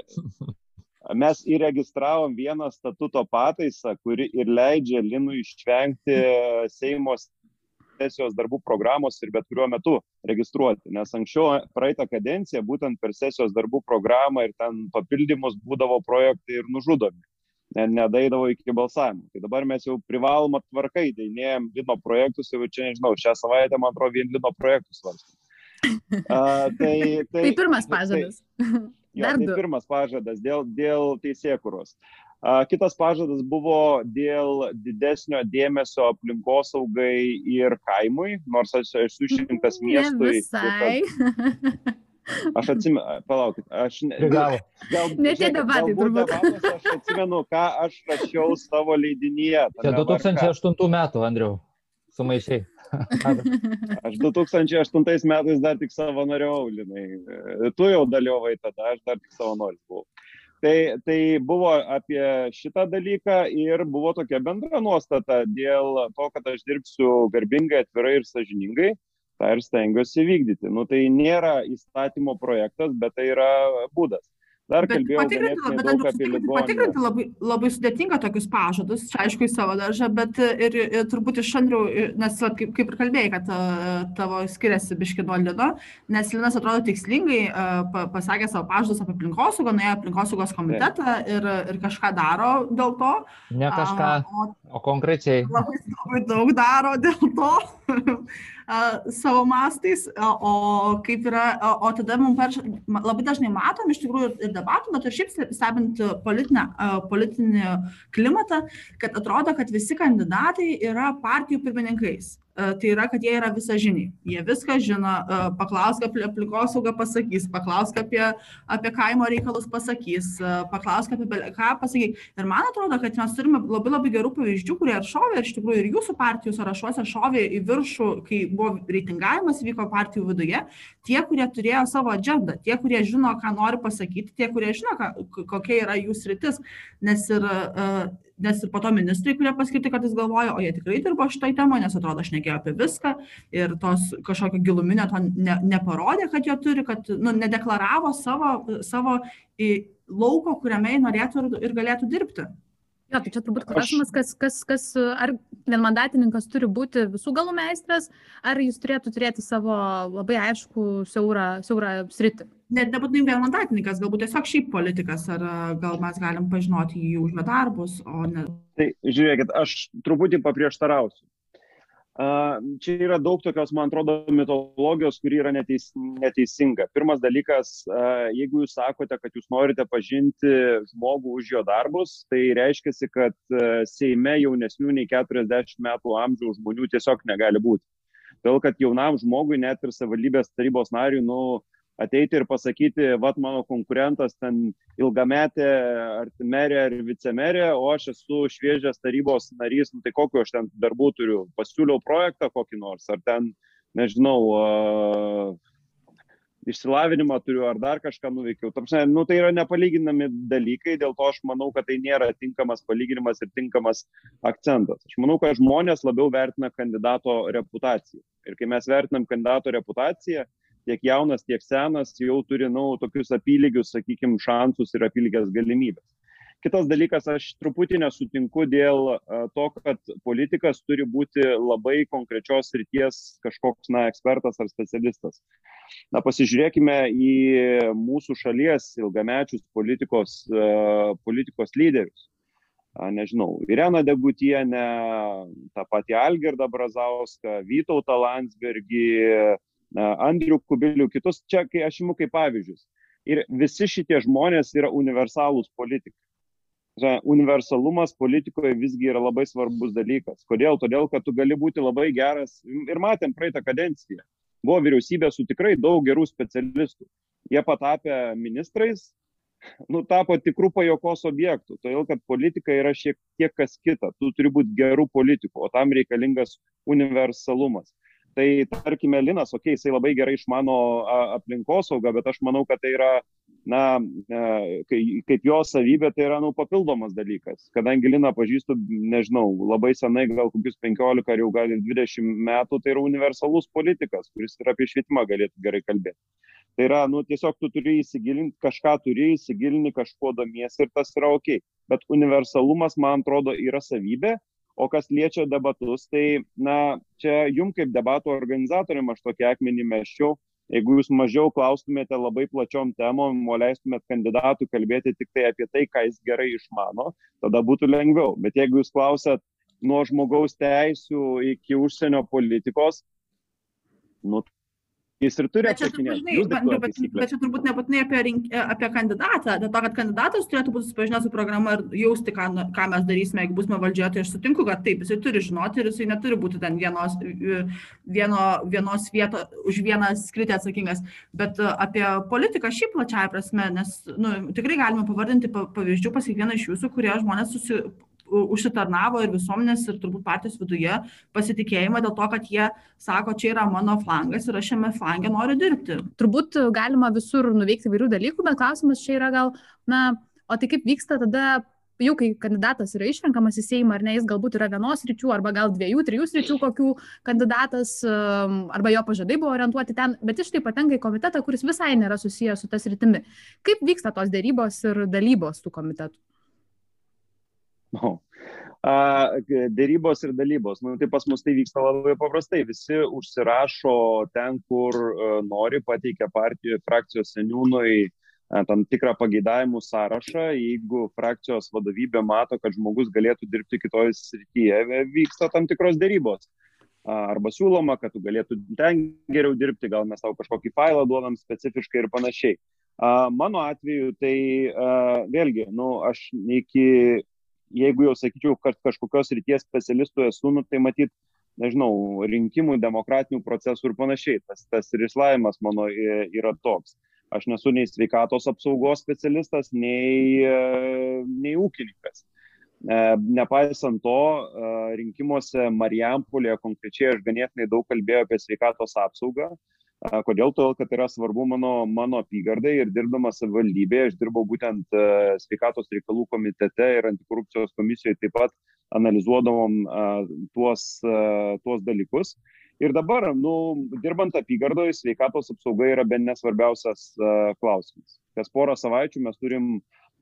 S3: mes įregistravom vieną statuto pataisą, kuri ir leidžia Linui išvengti Seimo sesijos darbų programos ir bet kuriuo metu registruoti. Nes anksčiau praeitą kadenciją būtent per sesijos darbų programą ir ten papildymus būdavo projektai ir nužudomi. Nedaidavo iki balsavimo. Tai dabar mes jau privalomą tvarką įdeinėjom Lino projektus, jau čia nežinau, šią savaitę, man atrodo, vien Lino projektus svarstam.
S2: Uh, tai, [laughs] tai, tai pirmas tai- pažadas. Tai, [laughs]
S3: jo, tai pirmas pažadas dėl, dėl teisėkuros. Kitas pažadas buvo dėl didesnio dėmesio aplinkosaugai ir kaimui, nors aš esu išrinktas miestui.
S2: Kad...
S3: Aš atsimenu, palaukit, aš
S2: ne, gal, gal,
S3: ne
S2: tie debatai turbūt.
S3: Aš atsimenu, ką aš rašiau savo leidinyje.
S4: Čia 2008 metų, Andriau, sumaišiai. [laughs]
S3: aš 2008 metais dar tik savanoriau, Linai. Tu jau dalyvavai tada, aš dar tik savanoris buvau. Tai, tai buvo apie šitą dalyką ir buvo tokia bendra nuostata dėl to, kad aš dirbsiu garbingai, atvirai ir sažiningai, tą ir stengiuosi vykdyti. Nu, tai nėra įstatymo projektas, bet tai yra būdas. Dar
S1: Bet
S3: kalbėjau
S1: patikrinti, bet
S3: daug apie ligoninę.
S1: patikrinti labai, labai sudėtinga tokius pažadus, čia aišku į savo daržą, bet ir, ir turbūt iš Andrių, nes kaip, kaip ir kalbėjai, kad uh, tavo skiriasi biški nuo Lino, nes Linas atrodo tikslingai pa, pasakė savo pažadus apie aplinkosaugą, nuėjo aplinkosaugos komitetą ir, ir kažką daro dėl to.
S4: Ne kažką,
S1: A, o
S4: o konkrečiai.
S1: labai, labai daug daro dėl to savo mastais, o kaip yra, o, tada mums perš, ma- labai dažnai matom iš tikrųjų ir debatų, bet ir šiaip ste- stebint politinę, politinį klimatą, kad atrodo, kad visi kandidatai yra partijų pirmininkais. A, Tai yra, kad jie yra visažiniai. Jie viską žino, a, paklausk apie aplinkosaugą pasakys, paklausk apie, apie kaimo reikalus pasakys, a, paklausk apie ką pasakys. Ir man atrodo, kad mes turime labai labai gerų pavyzdžių, kurie ir šovė, ir iš tikrųjų ir jūsų partijų sąrašuose šovė į viršų, kai buvo reitingavimas vyko partijų viduje, tie, kurie turėjo savo agendą, tie, kurie žino, ką nori pasakyti, tie, kurie žino, ką, kokia yra jų sritis, nes ir, uh, nes ir po to ministrai, kurie paskirti, kad jis galvoja, o jie tikrai dirbo šitoj temoje, nes atrodo, aš nekėjau apie viską ir tos kažkokio giluminio to ne, neparodė, kad jie turi, kad nu, nedeklaravo savo, savo į lauko, kuriame jie norėtų ir, ir galėtų dirbti.
S2: Jo, tai čia turbūt klausimas, kas, kas, kas, ar vienmandatininkas turi būti visų galų meistras, ar jis turėtų turėti savo labai aišku siaurą, siaurą sritį.
S1: Net nebūtinai vienmandatininkas, galbūt tiesiog šiaip politikas, ar gal mes galim pažinoti jį už jo darbus, o ne.
S3: Tai žiūrėkit, aš truputį paprieštarausiu. Čia yra daug tokios, man atrodo, mitologijos, kuri yra neteis, neteisinga. Pirmas dalykas, jeigu jūs sakote, kad jūs norite pažinti žmogų už jo darbus, tai reiškia, kad Seime jaunesnių nei 40 metų amžiaus žmonių tiesiog negali būti. Todėl, kad jaunam žmogui, net ir savivaldybės tarybos nariui, nu, ateiti ir pasakyti, vad mano konkurentas ten ilgametė ar merė ar vicemerė, o aš esu šviežias tarybos narys, nu, tai kokiu aš ten darbų turiu, pasiūliau projektą kokį nors, ar ten, nežinau, uh, išsilavinimą turiu, ar dar kažką nuveikiau. Tamsi, nu, tai yra nepalyginami dalykai, dėl to aš manau, kad tai nėra tinkamas palyginimas ir tinkamas akcentas. Aš manau, kad žmonės labiau vertina kandidato reputaciją. Ir kai mes vertinam kandidato reputaciją, tiek jaunas, tiek senas jau turi, na, nu, tokius apylygius, sakykime, šansus ir apylygės galimybės. Kitas dalykas, aš truputį nesutinku dėl a, to, kad politikas turi būti labai konkrečios ryties kažkoks, na, ekspertas ar specialistas. Na, pasižiūrėkime į mūsų šalies ilgamečius politikos, a, politikos lyderius. Nežinau, Irena Degutienė, tą patį Algirdą Brazauską, Vytautą Landsbergį, Andrių Kubilių, kitus čia, kai aš imu kaip pavyzdžius. Ir visi šitie žmonės yra universalūs politikai. Universalumas politikoje visgi yra labai svarbus dalykas. Kodėl? Todėl, kad tu gali būti labai geras. Ir matėm praeitą kadenciją. Buvo vyriausybė su tikrai daug gerų specialistų. Jie patapę ministrais, nu, tapo tikrų pajokos objektų. Todėl, kad politika yra šiek tiek kas kita. Tu turi būti gerų politikų, o tam reikalingas universalumas. Tai tarkime, Linas, okei, okay, jisai labai gerai išmano aplinkosaugą, bet aš manau, kad tai yra, na, kai, kaip jo savybė, tai yra, nu, papildomas dalykas. Kadangi Liną pažįstu, nežinau, labai senai, gal kokius 15 ar jau gal 20 metų, tai yra universalus politikas, kuris ir apie švietimą galėtų gerai kalbėti. Tai yra, nu, tiesiog tu turi įsigilinti, kažką turi įsigilinti, kažkuo domiesi ir tas yra ok. Bet universalumas, man atrodo, yra savybė, O kas liečia debatus, tai, na, čia jum kaip debatų organizatoriam aš tokį akmenį meščiau. Jeigu jūs mažiau klaustumėte labai plačiom temom, o leistumėt kandidatui kalbėti tik tai apie tai, ką jis gerai išmano, tada būtų lengviau. Bet jeigu jūs klausat nuo žmogaus teisų iki užsienio politikos, nu, jis ir turi atsakinėti.
S1: Bet, bet, bet čia turbūt nebūtinai apie, rink, apie kandidatą, dėl to, kad kandidatas turėtų būti susipažinęs su programa ir jausti, ką, ką mes darysime, jeigu būsime valdžioje, tai aš sutinku, kad taip, jisai turi žinoti ir jisai neturi būti ten vienos, vieno, vienos vietos, už vieną skritį atsakingas. Bet apie politiką šiaip plačiaja prasme, nes nu, tikrai galime pavardinti pavyzdžių pas kiekvieną iš jūsų, kurie žmonės susi, užsitarnavo ir visuomenės, ir turbūt partijos viduje pasitikėjimą dėl to, kad jie sako, čia yra mano flangas ir aš šiame flange noriu dirbti.
S2: Turbūt galima visur nuveikti vairių dalykų, bet klausimas čia yra gal, na, o tai kaip vyksta tada jau kai kandidatas yra išrenkamas į Seimą, ar ne, jis galbūt yra vienos ryčių, arba gal dviejų, trijų ryčių kokių kandidatas, arba jo pažadai buvo orientuoti ten, bet iš tai patenka į komitetą, kuris visai nėra susijęs su tas rytimi. Kaip vyksta tos dėrybos ir dalybos tų komitetų?
S3: No. [laughs] A, dėrybos ir dalybos. Nu, tai pas mus tai vyksta labai paprastai. Visi užsirašo ten, kur uh, nori, pateikia partijų, frakcijos seniūnui tam tikrą pageidavimų sąrašą, jeigu frakcijos vadovybė mato, kad žmogus galėtų dirbti kitoje srityje, vyksta tam tikros dėrybos. Arba siūloma, kad tu galėtų ten geriau dirbti, gal mes tau kažkokį failą duodam specifiškai ir panašiai. Mano atveju tai vėlgi, nu, aš iki, jeigu jau sakyčiau, kad kažkokios ryties specialistų esu, nu, tai matyt, nežinau, rinkimų, demokratinių procesų ir panašiai. Tas, tas ir išlavimas mano yra toks. Aš nesu nei sveikatos apsaugos specialistas, nei, e, nei ūkininkas. E, nepaisant to, e, rinkimuose Marijampolėje konkrečiai aš ganėtinai daug kalbėjau apie sveikatos apsaugą. Kodėl? Todėl, kad yra svarbu mano, mano apygardai ir dirbdamas savivaldybėje, aš dirbau būtent sveikatos reikalų komitete ir antikorupcijos komisijoje taip pat analizuodavom tuos, tuos dalykus. Ir dabar, nu, dirbant apygardoje, sveikatos apsauga yra be nesvarbiausias uh, klausimas. Kas porą savaičių mes turim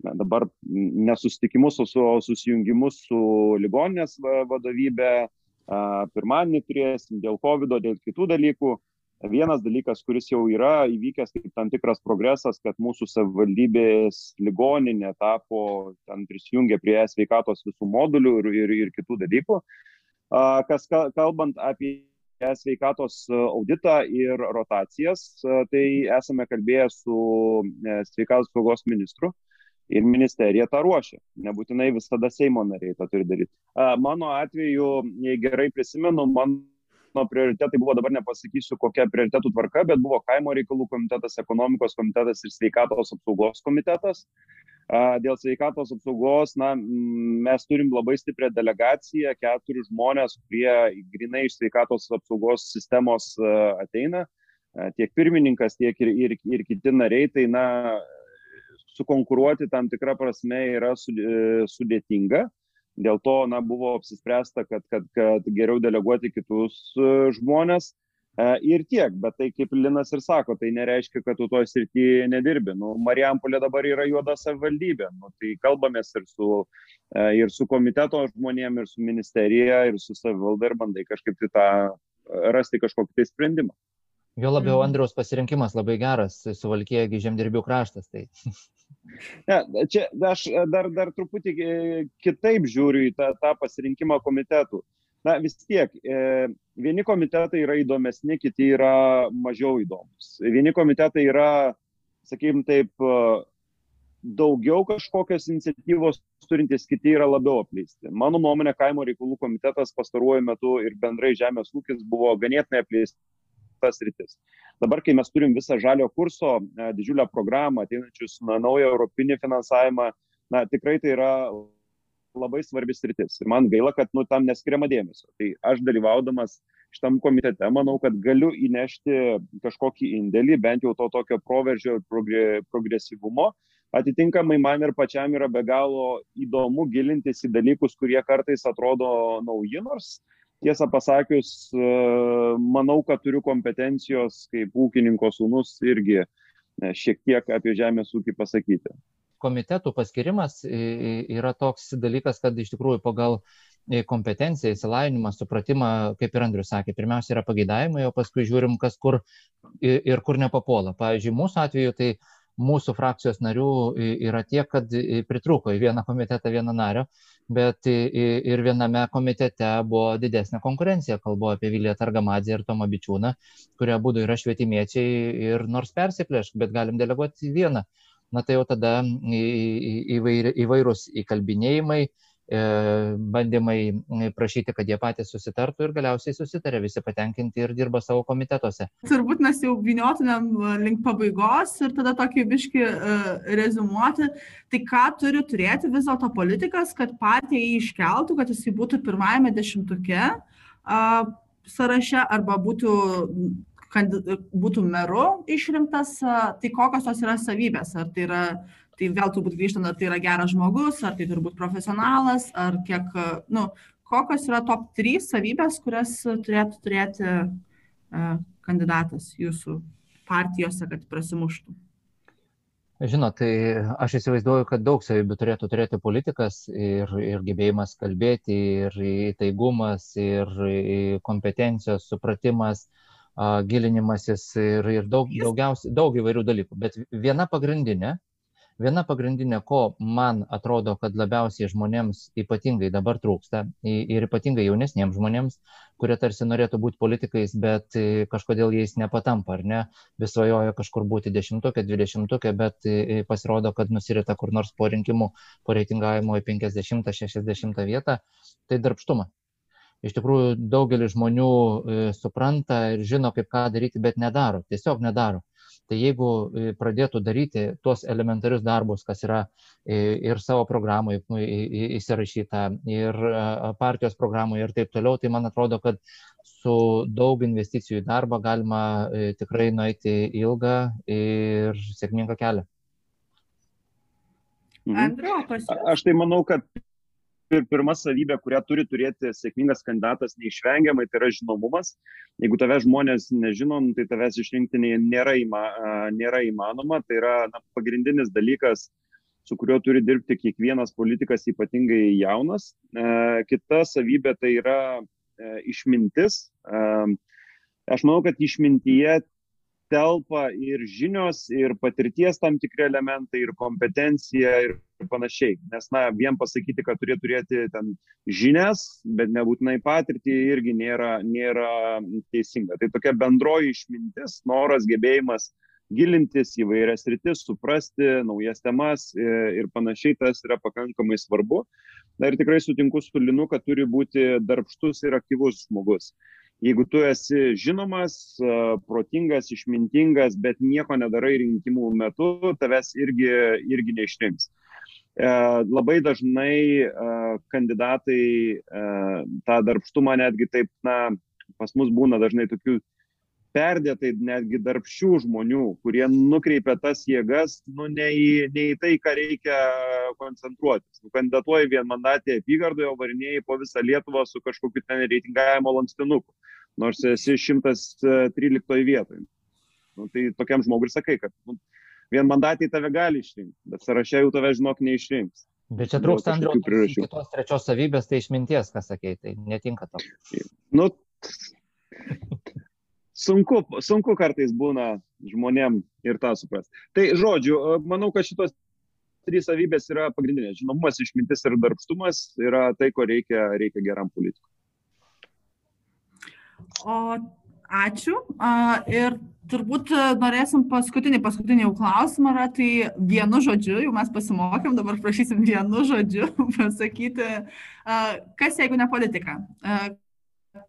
S3: na, dabar nesusitikimus, o su, susijungimus su ligoninės vadovybė. Pirmadienį turėsim dėl COVID, dėl kitų dalykų. Vienas dalykas, kuris jau yra įvykęs kaip tam tikras progresas, kad mūsų savivaldybės ligoninė tapo, ten prisijungė prie sveikatos visų modulių ir, ir, ir kitų dalykų. Kas kalbant apie sveikatos auditą ir rotacijas, tai esame kalbėję su e, sveikatos saugos ministru ir ministerija tą ruošia. Nebūtinai visada Seimo nariai tą turi daryti. Mano atveju, jei gerai prisimenu, mano prioritetai buvo, dabar nepasakysiu, kokia prioritetų tvarka, bet buvo kaimo reikalų komitetas, ekonomikos komitetas ir sveikatos apsaugos komitetas. Dėl sveikatos apsaugos, na, mes turim labai stiprią delegaciją, keturių žmonės, kurie grinai iš sveikatos apsaugos sistemos ateina, tiek pirmininkas, tiek ir, ir, ir kiti nariai, tai, na, sukonkuruoti tam tikrą prasme yra sudėtinga. Dėl to, na, buvo apsispręsta, kad, kad, kad geriau deleguoti kitus žmonės. E, ir tiek, bet tai kaip Linas ir sako, tai nereiškia, kad tu toj srityje nedirbi. Nu, Marijampolė dabar yra juoda savivaldybė, nu, tai kalbamės ir su, e, ir su komiteto žmonėm, ir su ministerija, ir su savivalda ir bandai kažkaip tai tą rasti kažkokį tai sprendimą.
S4: Jo labiau mhm. Andriaus pasirinkimas labai geras, suvalkėjagi žemdirbių kraštas. Tai. [laughs]
S3: Ne, čia aš dar, dar truputį e, kitaip žiūriu į tą, tą pasirinkimą komitetų. Na vis tiek e, vieni komitetai yra įdomesni, kiti yra mažiau įdomus. Vieni komitetai yra, sakykim taip, e, daugiau kažkokios iniciatyvos turintys, kiti yra labiau apleisti. Mano nuomonė, kaimo reikalų komitetas pastaruoju metu ir bendrai žemės ūkis buvo ganėtinai apleistas rytis. Dabar, kai mes turim visą žalio kurso e, didžiulę programą, ateinančius na, naują europinį finansavimą, na, tikrai tai yra labai svarbi sritis. Ir man gaila, kad nu, tam neskiriama dėmesio. Tai aš dalyvaudamas šitam komitete, manau, kad galiu įnešti kažkokį indėlį, bent jau to tokio proveržio ir progresyvumo. Atitinkamai man ir pačiam yra be galo įdomu gilintis į dalykus, kurie kartais atrodo nauji, nors tiesą pasakius, e, manau, kad turiu kompetencijos kaip ūkininko sūnus irgi e, šiek tiek apie žemės ūkį pasakyti
S4: komitetų paskirimas yra toks dalykas, kad iš tikrųjų pagal kompetenciją, įsilavinimą, supratimą, kaip ir Andrius sakė, pirmiausia yra pageidavimai, o paskui žiūrim, kas kur ir kur nepapuola. Pavyzdžiui, mūsų atveju tai mūsų frakcijos narių yra tiek, kad pritruko į vieną komitetą vieną nario, bet ir viename komitete buvo didesnė konkurencija. Kalbu apie Viliją Targamadzę ir Tomą Bičiūną, kurie būdų yra švietimiečiai ir nors persiplėšk, bet galim deleguoti vieną na tai jau tada įvair, įvairūs įkalbinėjimai, bandymai prašyti, kad jie patys susitartų ir galiausiai susitarė, visi patenkinti ir dirba savo komitetuose.
S1: Turbūt mes jau viniotumėm link pabaigos ir tada tokį biški uh, rezumuoti, tai ką turi turėti vis dėlto politikas, kad partija jį iškeltų, kad jisai būtų pirmajame dešimtuke uh, sąraše arba būtų būtų meru išrinktas, tai kokios tos yra savybės? Ar tai yra tai vėl turbūt grįžtant, ar tai yra geras žmogus, ar tai turbūt profesionalas, ar kiek, nu, kokios yra top 3 savybės, kurias turėtų turėti uh, kandidatas jūsų partijose, kad prasimuštų.
S4: Žinot, tai aš įsivaizduoju, kad daug savybių turėtų turėti politikas ir, ir gebėjimas kalbėti, ir įtaigumas, ir kompetencijos, supratimas, gilinimasis ir, ir daug, daugiausiai, daug įvairių dalykų. Bet viena pagrindinė viena pagrindinė ko man atrodo kad labiausiai žmonėms ypatingai dabar trūksta ir ypatingai jaunesniems žmonėms kurie tarsi norėtų būti politikais bet kažkodėl jais nepatampa ar ne? Vis svajoja kažkur būti dešimtuke dvidešimtuke bet pasirodo kad nusirita kur nors po rinkimų po reitingavimo į penkiasdešimtą šešiasdešimtą vietą. Tai darbštumą iš tikrųjų daugelis žmonių supranta ir žino kaip ką daryti bet nedaro tiesiog nedaro tai jeigu e, pradėtų daryti tuos elementarius darbus, kas yra e, ir savo programoje įsirašyta, ir partijos programoje ir taip toliau, tai man atrodo, kad su daug investicijų į darbą galima e, tikrai nueiti ilgą ir sėkmingą kelią.
S3: Mhm. Andriu, aš tai manau, kad ir pirma savybė, kurią turi turėti sėkmingas kandidatas neišvengiamai, tai yra žinomumas. Jeigu tave žmonės nežinom, tai tavęs išrinkti nėra, įma, nėra įmanoma. Tai yra na, pagrindinis dalykas, su kuriuo turi dirbti kiekvienas politikas, ypatingai jaunas. Kita savybė tai yra e, išmintis. Aš manau, kad išmintyje telpa ir žinios, ir patirties tam tikri elementai, ir kompetencija, ir panašiai. Nes, na, vien pasakyti, kad turėtų turėti ten žinias, bet nebūtinai patirtį, irgi nėra, nėra teisinga. Tai tokia bendroji išmintis, noras, gebėjimas gilintis į vairias rytis, suprasti naujas temas ir panašiai, tas yra pakankamai svarbu. Na ir tikrai sutinku su Linu, kad turi būti darbštus ir aktyvus žmogus. Jeigu tu esi žinomas, protingas, išmintingas, bet nieko nedarai rinkimų metu, tavęs irgi, irgi neišrinks. E, labai dažnai kandidatai tą darbštumą netgi taip, na, pas mus būna dažnai tokių perdėtai netgi darbščių žmonių, kurie nukreipia tas jėgas, nu, ne į, ne į tai, ką reikia koncentruotis. Nu, kandidatuoji vienmandatėje apygardoje, o varinėjai po visą Lietuvą su kažkokiu ten reitingavimo lankstinuku, nors esi 113 vietoje. Nu, tai tokiam žmogui ir sakai, kad nu, vienmandatėje tave gali išrinkti, bet sąraše jau tave žinok neišrinks.
S4: Bet čia trūksta Andriu kitos trečios savybės, tai išminties, ką sakei, tai netinka to.
S3: Nu, sunku, sunku kartais būna žmonėm ir tą suprasti. Tai žodžiu, manau, kad šitos trys savybės yra pagrindinės. Žinomumas, išmintis ir darbštumas yra tai, ko reikia, reikia geram politikui.
S1: O ačiū. Ir turbūt norėsim paskutinį, paskutinį jau klausimą, yra, tai vienu žodžiu, jau mes pasimokėm, dabar prašysim vienu žodžiu [laughs] pasakyti, kas jeigu ne politika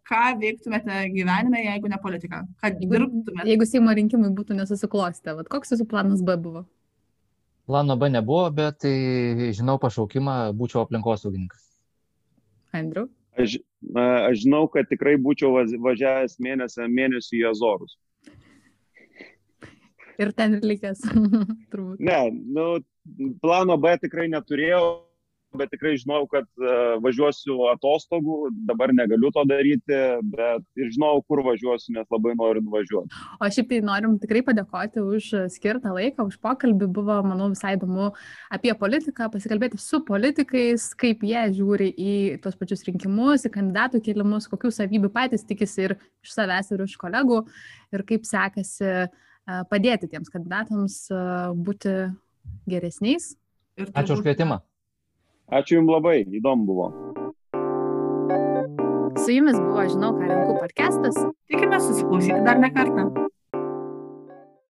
S1: ką veiktumėte gyvenime, jeigu ne politika? Ką dirbtumėte?
S2: Jeigu Seimo rinkimai būtų nesusiklostę, vat, koks jūsų planas B buvo?
S4: Plano B nebuvo, bet tai, žinau pašaukimą, būčiau aplinkosaugininkas.
S2: Andrew?
S3: Aš, aš žinau, kad tikrai būčiau važiavęs mėnesį, mėnesį į Azorus.
S2: Ir ten ir likęs, [laughs] turbūt.
S3: Ne, nu, plano B tikrai neturėjau, bet tikrai žinau, kad e, važiuosiu atostogų, dabar negaliu to daryti, bet ir žinau, kur važiuosiu, nes labai noriu nuvažiuoti.
S2: O šiaip tai norim tikrai padėkoti už skirtą laiką, už pokalbį. Buvo, manau, visai įdomu apie politiką, pasikalbėti su politikais, kaip jie žiūri į tuos pačius rinkimus, į kandidatų kelimus, kokių savybių patys tikisi ir iš savęs, ir iš kolegų, ir kaip sekasi e, padėti tiems kandidatams e, būti geresniais.
S4: Ačiū už kvietimą.
S3: Ačiū Jums labai, įdomu buvo.
S2: Su Jumis buvo Žinau, ką renku podcastas.
S1: Tikime susiklausyti dar ne kartą.